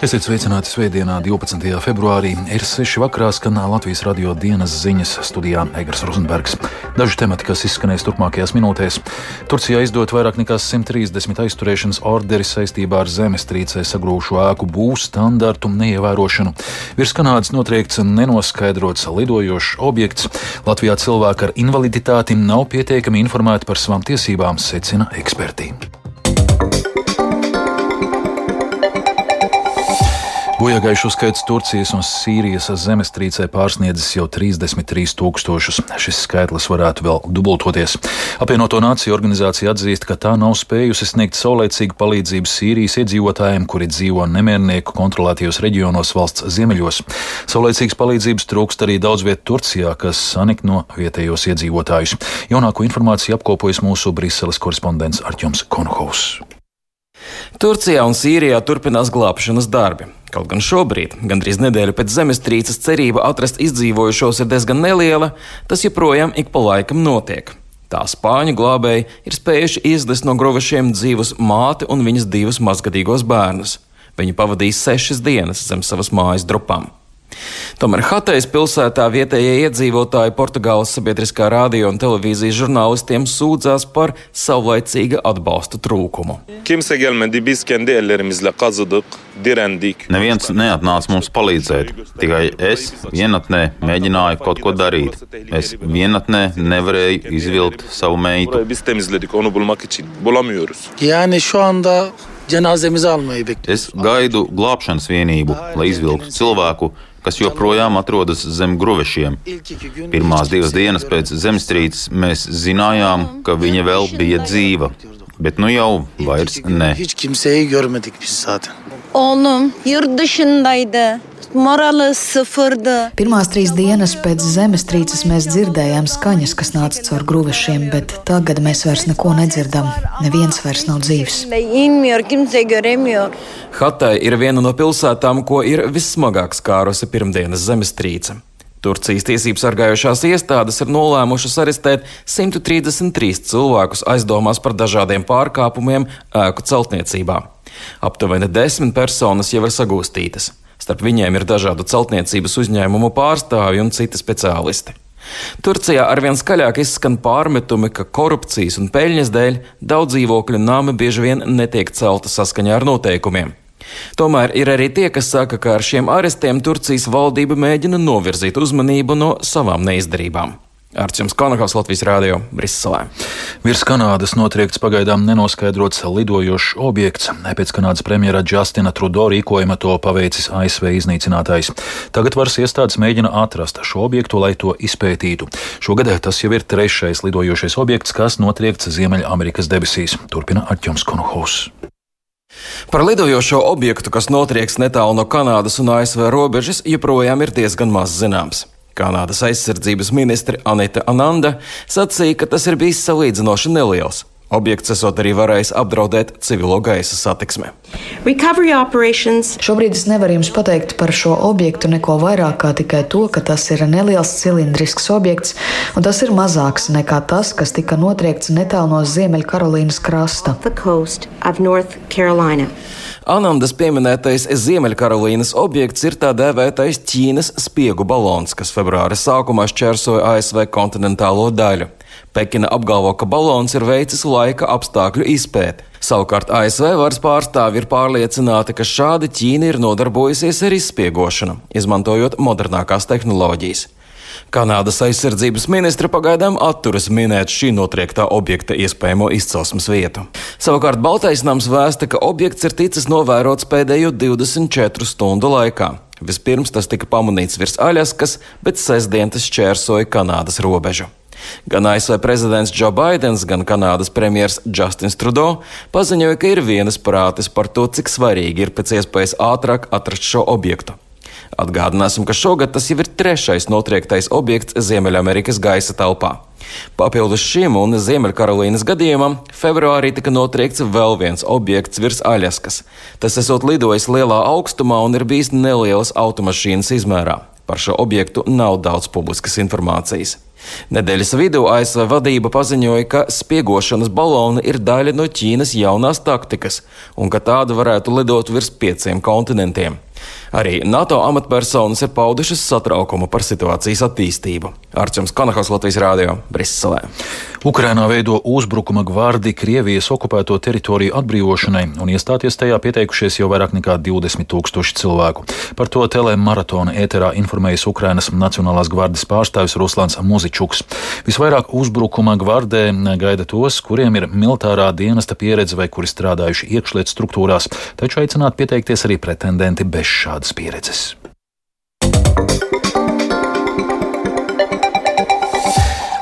Esiet sveicināti Svētdienā, 12. februārī. Ir 6. vakarā skan Latvijas radio dienas ziņas studijā Eigars Rozenbergs. Daži temati, kas izskanēs turpmākajās minūtēs. Turcijā izdot vairāk nekā 130 aizturēšanas orderi saistībā ar zemestrīcē sagrūšu ēku būvs standartu neievērošanu. Virs Kanādas notriekts nenoskaidrots lidojošs objekts. Latvijā cilvēki ar invaliditāti nav pietiekami informēti par savām tiesībām, secina eksperti. Bojāgājušo skaits Turcijas un Sīrijas zemestrīcē pārsniedzis jau 33 tūkstošus. Šis skaitlis varētu vēl dubultoties. Apvienoto Nāciju organizācija atzīst, ka tā nav spējusi sniegt saulēcīgu palīdzību Sīrijas iedzīvotājiem, kuri dzīvo nemiernieku kontrolētajos reģionos valsts ziemeļos. Saulēcīgas palīdzības trūkst arī daudz viet Turcijā, kas sanikno vietējos iedzīvotājus. Jaunāko informāciju apkopojas mūsu Briseles korespondents Arķoms Konhaus. Turcijā un Sīrijā turpinās glābšanas darbi. Kaut gan šobrīd, gandrīz nedēļu pēc zemestrīces, cerība atrast izdzīvojušos ir diezgan neliela, tas joprojām ik pa laikam notiek. Tā spāņu glābēji ir spējuši izlist no grovašiem dzīvus māti un viņas divus mazgadīgos bērnus. Viņi pavadīja sešas dienas zem savas mājas drupām. Tomēr Hatejas pilsētā vietējie iedzīvotāji Portugāles sabiedriskā radio un televīzijas žurnālistiem sūdzās par savlaicīga atbalsta trūkumu. Neviens neatnāca mums palīdzēt, tikai es vienatnē mēģināju kaut ko darīt. Es vienatnē nevarēju izvilkt savu meitu. Cenazemizi almayı bekliyoruz. Es gaidu glābšanas vienību, lai izvilktu cilvēku, kas joprojām atrodas zem gruvešiem. Pirmās divas dienas pēc zemestrīces mēs zinājām, ka viņa vēl bija dzīva, bet nu jau vairs ne. Hiç kimseyi görmedik biz zaten. Oğlum yurt dışındaydı. Morāli sıfırdı. Pirmās trīs dienas pēc zemestrīces mēs dzirdējām skaņas, kas nāca caur gruvešiem, bet tagad mēs vairs neko nedzirdam. Neviens vairs nav dzīves. Hatai ir viena no pilsētām, ko ir vissmagāk skārusi pirmdienas zemestrīce. Turcijas tiesību sargājošās iestādes ir nolēmušas arestēt 133 cilvēkus aizdomās par dažādiem pārkāpumiem ēku celtniecībā. Aptuveni desmit personas jau ir sagūstītas. Starp viņiem ir dažādu celtniecības uzņēmumu pārstāvji un citi speciālisti. Turcijā arvien skaļāk izskan pārmetumi, ka korupcijas un peļņas dēļ daudz dzīvokļu nami bieži vien netiek celta saskaņā ar noteikumiem. Tomēr ir arī tie, kas saka, ka ar šiem arestiem Turcijas valdība mēģina novirzīt uzmanību no savām neizdarībām. Arčuns Konakos Latvijas Rādio Briselē. Virs Kanādas notriekts pagaidām nenoskaidrots lidojošs objekts. Pēc Kanādas premjera Justina Trudeau rīkojuma to paveicis ASV iznīcinātājs. Tagad varas iestādes mēģina atrast šo objektu, lai to izpētītu. Šogad tas jau ir trešais lidojošais objekts, kas notriekts Ziemeļamerikas debesīs. Turpina Arčuns Konuhaus. Par lidojošo objektu, kas notrieks netālu no Kanādas un ASV robežas, joprojām ir diezgan maz zināms. Kanādas aizsardzības ministre Anita Ananda sacīja, ka tas ir bijis salīdzinoši neliels. Objekts esot arī varējis apdraudēt civilo gaisa satiksmi. Šobrīd es nevaru jums pateikt par šo objektu neko vairāk kā tikai to, ka tas ir neliels cilindrisks objekts, un tas ir mazāks nekā tas, kas tika notriekts netālu no Ziemeļkarolīnas krasta. Anandas pieminētais Ziemeļkarolīnas objekts ir tā dēvētais Ķīnas spiegu balons, kas februāra sākumā šķērsoja ASV kontinentālo daļu. Pekina apgalvo, ka balons ir veicis laika apstākļu izpēti. Savukārt ASV varas pārstāvi ir pārliecināti, ka šādi Ķīna ir nodarbojusies ar izspiegošanu, izmantojot modernākās tehnoloģijas. Kanādas aizsardzības ministra pagaidām atturas minēt šī notriektā objekta iespējamo izcelsmes vietu. Savukārt Baltais nams vēsta, ka objekts ir ticis novērots pēdējo 24 stundu laikā. Vispirms tas tika pamanīts virs Aļaskas, bet sestdien tas šķērsoja Kanādas robežu. Gan ASV prezidents Joe Bidenis, gan Kanādas premjerministrs Justins Trudeau paziņoja, ka ir vienas prātes par to, cik svarīgi ir pēc iespējas ātrāk atrast šo objektu. Atgādināsim, ka šogad tas jau ir trešais notriektais objekts Ziemeļamerikas gaisa telpā. Papildus šim un Ziemeļkarolīnas gadījumam, februārī tika notriekts vēl viens objekts virs Aļaskas. Tas esot lidojis lielā augstumā un ir bijis nelielas automašīnas izmērā. Par šo objektu nav daudz publiskas informācijas. Nedēļas vidū ASV vadība paziņoja, ka spiegošanas baloni ir daļa no Ķīnas jaunās taktikas un ka tāda varētu lidot virs pieciem kontinentiem. Arī NATO amatpersonas ir paudušas satraukumu par situācijas attīstību. Arčuns Kanahas Latvijas Rādio Briselē. Ukrainā veido uzbrukuma gvardi Krievijas okupēto teritoriju atbrīvošanai, un iestāties tajā pieteikušies jau vairāk nekā 20 tūkstoši cilvēku. Par to telemaratona ēterā informējas Ukrainas Nacionālās gvardes pārstāvis Ruslans Muzičuks. Visvairāk uzbrukuma gvardē gaida tos, kuriem ir militārā dienesta pieredze vai kuri strādājuši iekšlietu struktūrās, taču aicināt pieteikties arī pretendenti bez šādas pieredzes.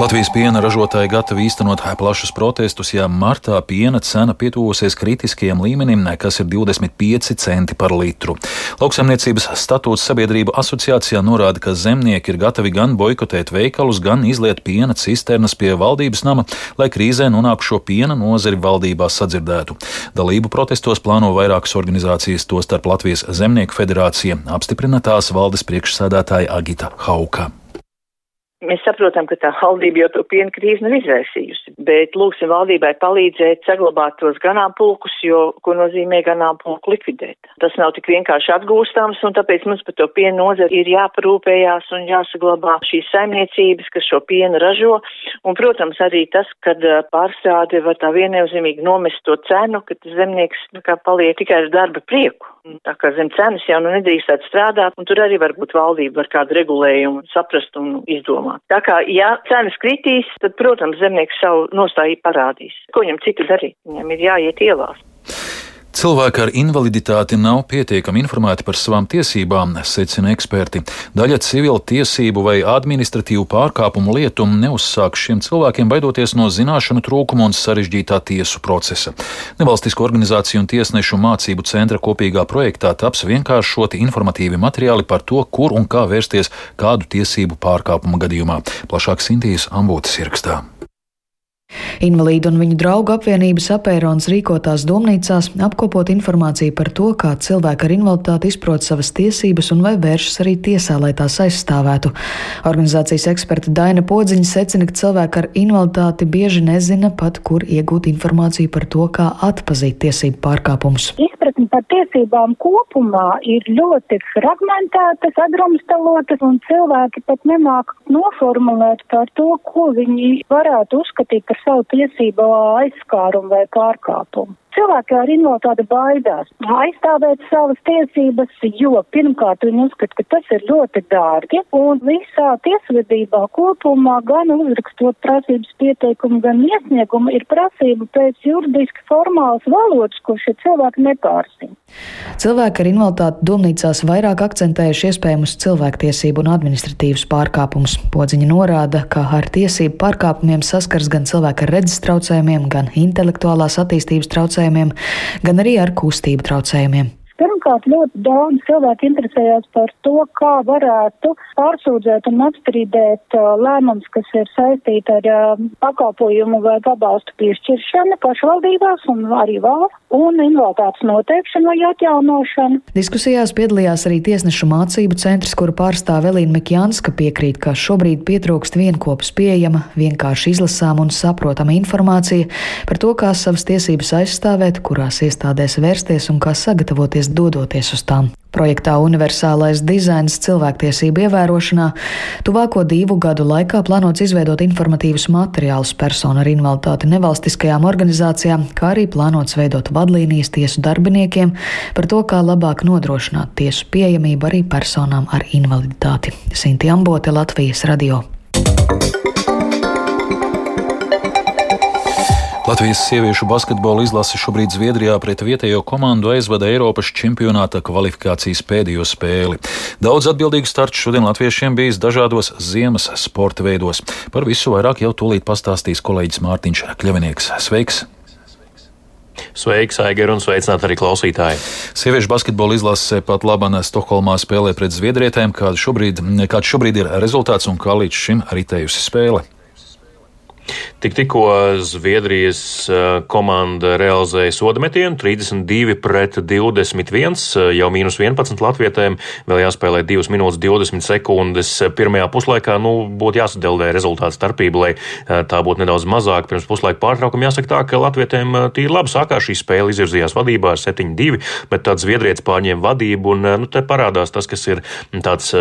Latvijas piena ražotāji gatavi īstenot plašus protestus, ja martā piena cena pietuvosies kritiskajam līmenim, kas ir 25 centi par litru. Lauksaimniecības statūts sabiedrību asociācijā norāda, ka zemnieki ir gatavi gan boikotēt veikalus, gan izliet piena cisternas pie valdības nama, lai krīzē nonākušo piena nozari valdībā sadzirdētu. Dalību protestos plāno vairākas organizācijas, tostarp Latvijas Zemnieku federācija, apstiprina tās valdes priekšsēdētāja Agita Hauka. Mēs saprotam, ka tā valdība jau to piena krīzi nav izraisījusi, bet lūksim valdībai palīdzēt saglabāt tos ganāmpulkus, jo, ko nozīmē ganāmpulku likvidēt. Tas nav tik vienkārši atgūstams, un tāpēc mums par to piena nozari ir jāparūpējās un jāsaglabā šīs saimniecības, kas šo pienu ražo, un, protams, arī tas, kad pārstrāde var tā viennozīmīgi nomest to cenu, ka zemnieks kā paliek tikai ar darba prieku. Tā kā zem cenas jau nu nedrīkstētu strādāt, un tur arī varbūt valdība var kādu regulējumu saprast un izdomāt. Tā kā, ja cenas kritīs, tad, protams, zemnieks savu nostāju parādīs. Ko viņam citu darīt? Viņam ir jāiet ielās. Cilvēki ar invaliditāti nav pietiekami informēti par savām tiesībām, secina eksperti. Daļa civila tiesību vai administratīvu pārkāpumu lietu neuzsāk šiem cilvēkiem baidoties no zināšanu trūkuma un sarežģītā tiesu procesa. Nevalstisko organizāciju un tiesnešu mācību centra kopīgā projektā taps vienkāršoti informatīvi materiāli par to, kur un kā vērsties kādu tiesību pārkāpumu gadījumā. Plašāk Sintīs Ambūtas ierakstā. Invalīdu un viņu draugu apvienības apērons rīkotās domnīcās apkopot informāciju par to, kā cilvēki ar invaliditāti izprot savas tiesības un vai vēršas arī tiesā, lai tās aizstāvētu. Organizācijas eksperta Daina Podziņa secina, ka cilvēki ar invaliditāti bieži nezina pat, kur iegūt informāciju par to, kā atpazīt tiesību pārkāpumus. Izpratne par tiesībām kopumā ir ļoti fragmentēta, sadrumstalotas, un cilvēki pat nemāk noformulēt par to, ko viņi varētu uzskatīt par savu tiesību aizskārumu vai pārkāpumu. Cilvēki ar invaliditāti baidās aizstāvēt savas tiesības, jo pirmkārt viņi uzskata, ka tas ir ļoti dārgi, un visā tiesvedībā kopumā gan uzrakstot prasības pieteikumu, gan iesniegumu ir prasība pēc juridiski formālas valodas, ko šie cilvēki nepārsina. Cilvēki ar invaliditāti domnīcās vairāk akcentējuši iespējamus cilvēktiesību un administratīvus pārkāpumus. Podziņa norāda, ka ar tiesību pārkāpumiem saskars gan cilvēki ar redzes traucējumiem, gan intelektuālās attīstības traucējumiem traucējumiem, gan arī ar kustību traucējumiem. Pirmkārt, ļoti daudz cilvēku interesējās par to, kā varētu pārsūdzēt un apstrīdēt uh, lēmums, kas ir saistīti ar uh, pakalpojumu vai pabalstu piešķiršanu pašvaldībās un arī valsts un invaliditātes noteikšanu vai atjaunošanu. Diskusijās piedalījās arī tiesnešu mācību centrs, kuru pārstāv Elīna Mikjānska piekrīt, ka šobrīd pietrūkst vienopus pieejama, vienkārši izlasām un saprotama informācija par to, kā savas tiesības aizstāvēt, kurās iestādēs vērsties un kā sagatavoties dodoties uz tām. Projektā Universālais dizains cilvēktiesību ievērošanā tuvāko divu gadu laikā plānots izveidot informatīvus materiālus personu ar invaliditāti nevalstiskajām organizācijām, kā arī plānots veidot vadlīnijas tiesu darbiniekiem par to, kā labāk nodrošināt tiesu pieejamību arī personām ar invaliditāti. Sinti Ambote, Latvijas radio. Latvijas sieviešu basketbola izlase šobrīd Zviedrijā pret vietējo komandu aizvada Eiropas čempionāta kvalifikācijas pēdējo spēli. Daudz atbildīgu startu šodien latviešiem bijis dažādos ziemas sporta veidos. Par visu vairāk jau tūlīt pastāstīs kolēģis Mārtiņš Kļavinieks. Sveiks! Sveiks, Aigar, un sveicināt arī klausītāji. Sieviešu basketbola izlase pat labā Stokholmā spēlē pret zviedrietēm. Kāds šobrīd, kāds šobrīd ir rezultāts un kā līdz šim ritējusi spēle? Tik tikko Zviedrijas eh, komanda realizēja soda metienu 32 pret 21, eh, jau mīnus 11 latvietēm, vēl jāspēlē 2 minūtes 20 sekundes pirmajā puslaikā. Nu, būtu jāsadeldē rezultātu starpība, lai eh, tā būtu nedaudz mazāka. Pirms puslaika pārtraukuma jāsaka tā, ka latvietēm tīri labi sākās šī spēle, izvirzījās vadībā ar 7-2, bet tāds Zviedrietis pārņēma vadību, un nu, te parādās tas, kas ir tāds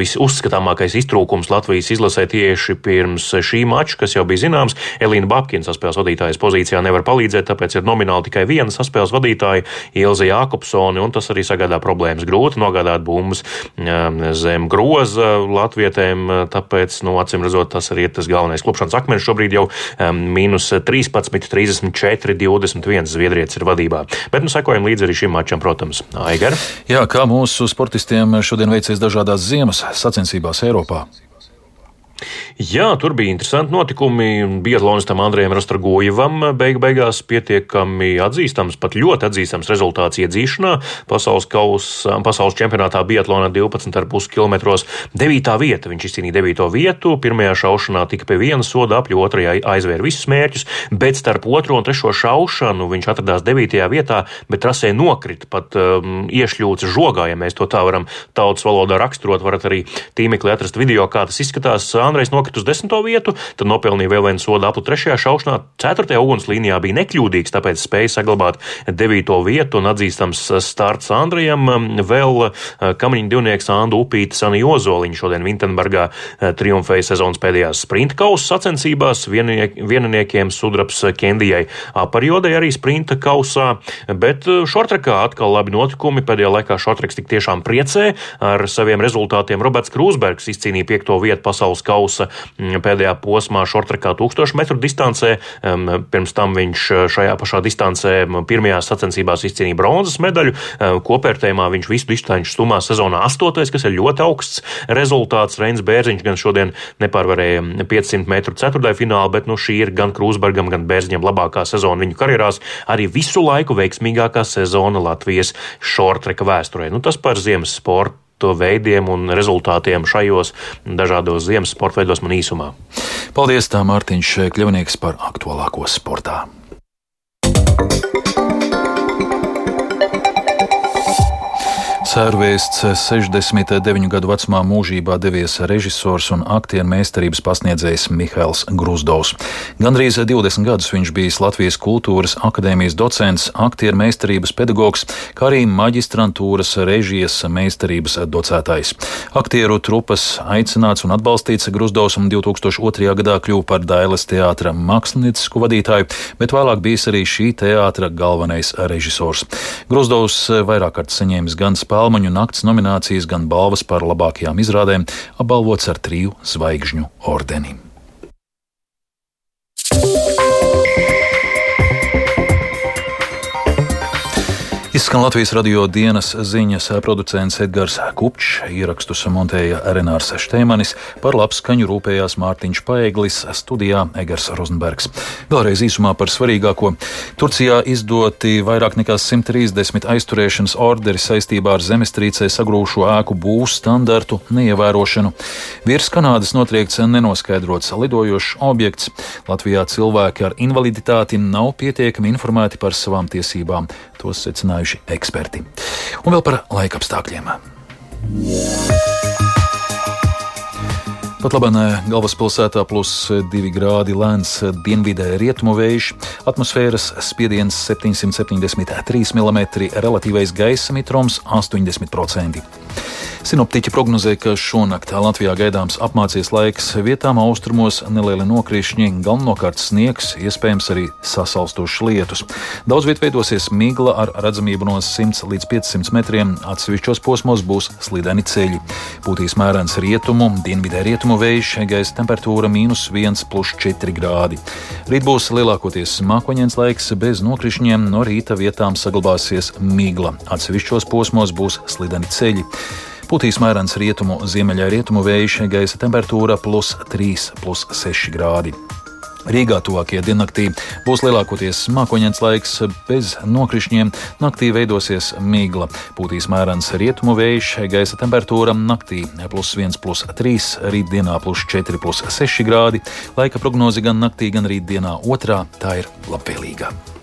visuzskatāmākais iztrūkums Latvijas izlasē tieši pirms šī mača, kas jau bija zināms. Elīna Babkina saspēles vadītājas pozīcijā nevar palīdzēt, tāpēc ir nomināli tikai viena saspēles vadītāja, Ilze Jākopsone, un tas arī sagādā problēmas. Grūti nogādāt bumbas um, zem groza latvietēm, tāpēc, nu, acīm redzot, tas arī ir tas galvenais. Klupšanas akmens šobrīd jau um, mīnus 13, 34, 21 Zviedrietis ir vadībā. Bet, nu, sekojam līdzi arī šim mačam, protams. Aigar. Jā, kā mūsu sportistiem šodien veicies dažādās ziemas sacensībās Eiropā? Jā, tur bija interesanti notikumi. Biatlonistam Andrejam Rastrogojevam beig beigās pietiekami atzīstams, pat ļoti atzīstams rezultāts iedzīšanā. Pasaules, kaus, pasaules čempionātā Biatlonā 12,5 km. 9. vieta. Viņš izcīnīja 9. vietu. Pirmajā šaušanā tika pie viena soda apļu, otrajā aizvēra visus mērķus, bet starp otro un trešo šaušanu viņš atradās 9. vietā, bet trasē nokrita pat um, iešļūts žogā, ja mēs to tā varam tautas valodā raksturot. Varat arī tīmeklī atrast video, kā tas izskatās. Andrejs nokrita uz desmito vietu, tad nopelnīja vēl vienu sodu apli trešajā šaušanā. Ceturtajā ugunslīnijā bija nekļūdīgs, tāpēc spēja saglabāt devīto vietu un atzīstams starts Andrejam. Vēl eh, kamiņu divnieks Andu Upītis Ani Ozoliņš šodien Vintenbergā eh, triumfēja sezonas pēdējās sprinta kausa sacensībās. Vieniniekiem sudraps Kendijai apariodai arī sprinta kausā, bet eh, šortrekā atkal labi notikumi. Pēdējā laikā šortreks tik tiešām priecē ar saviem rezultātiem. Roberts Krūsbergs izcīnīja piekto vietu pasaules kausā kausa mm, pēdējā posmā šortrekā 1000 metru distancē. Pirms tam viņš eh, šajā pašā distancē pirmajās sacensībās izcīnīja bronzas medaļu. Kopērtējumā viņš visu distanču stumā sezonā astotais, kas ir ļoti augsts rezultāts. Reins Bērziņš gan šodien nepārvarēja 500 metru ceturtajā finālā, bet nu, šī ir gan Krūsbergam, gan Bērziņam labākā sezona viņu karjerās. Arī visu laiku veiksmīgākā sezona Latvijas šortreka vēsturē. Nu, tas par ziemas sportu to veidiem un rezultātiem šajos dažādos ziemas sporta veidos man īsumā. Paldies, tā Mārtiņš Kļavnieks par aktuālāko sportā. Sērvēsts 69 gadu vecumā mūžībā devies režisors un aktieru meistarības pasniedzējs Mihails Grusdovs. Gandrīz 20 gadus viņš bijis Latvijas kultūras akadēmijas docents, aktieru meistarības pedagogs, kā arī maģistrantūras režijas meistarības docētājs. Aktieru trupas aicināts un atbalstīts Grusdovs un 2002. gadā kļuva par Dailes teātra māksliniecisku vadītāju, bet vēlāk bijis arī šī teātra galvenais režisors. Grusdovs vairāk kārt saņēmis gan spēlējumu, Palmaņu nakts nominācijas, gan balvas par labākajām izrādēm, apbalvots ar triju zvaigžņu ordeni. Izskan Latvijas radio dienas ziņas producents Edgars Kupčs, ierakstus montēja Renārs Šteimanis, par labskaņu rūpējās Mārtiņš Paeglis, studijā Egars Rozenbergs. Vēlreiz īsumā par svarīgāko. Turcijā izdoti vairāk nekā 130 aizturēšanas orderi saistībā ar zemestrīcē sagrūšo ēku būvs standartu neievērošanu. Virs Kanādas notriekts nenoskaidrots lidojošs objekts. Latvijā cilvēki ar invaliditāti nav pietiekami informēti par savām tiesībām. Tos secinājuši eksperti. Un vēl par laika apstākļiem. Pat labi, galvaspilsētā plus 2 grādi lēns dienvidē rietumu vējš, atmosfēras spiediens 773 mm, relatīvais gaisa mitrums 80%. Sinoptiķi prognozē, ka šonakt Latvijā gaidāms apmācies laiks, vietām austrumos nelieli nokrišņi, galvenokārt sniegs, iespējams arī sasalstošs lietus. Daudz viet veidosies migla ar redzamību no 100 līdz 500 metriem, atsevišķos posmos būs slideni ceļi. Būtīs mērens rietumu, dienvidē rietumu vējš, gaisa temperatūra mīnus 1,4 grādi. Rīt būs lielākoties mākoņdienas laiks bez nokrišņiem, no rīta vietām saglabāsies migla, atsevišķos posmos būs slideni ceļi. Putīs mērens rietumu, ziemeļā rietumu vējš, gaisa temperatūra plus 3, plus 6 grādi. Rīgā tuvākajā diennaktī būs lielākoties mākoņdienas laiks bez nokrišņiem. Naktī veidosies migla, pūtīs mērens rietumu vējš, gaisa temperatūra naktī plus 1, plus 3, rītdienā plus 4, plus 6 grādi. Laika prognoze gan naktī, gan rītdienā otrā tā ir labvēlīga.